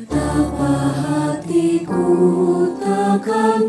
Betapa hatiku takkan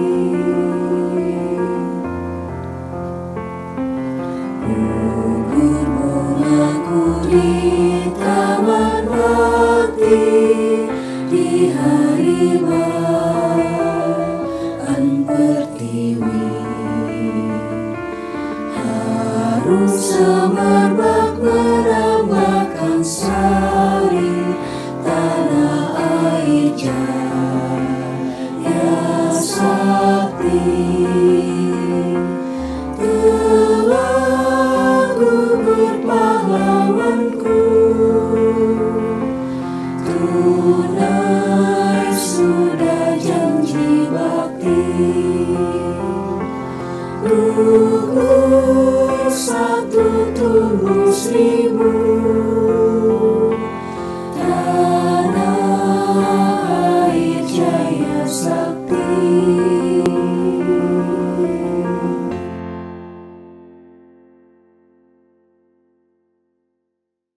Ku semerbak merambahkan sari tanah air jaya sakti.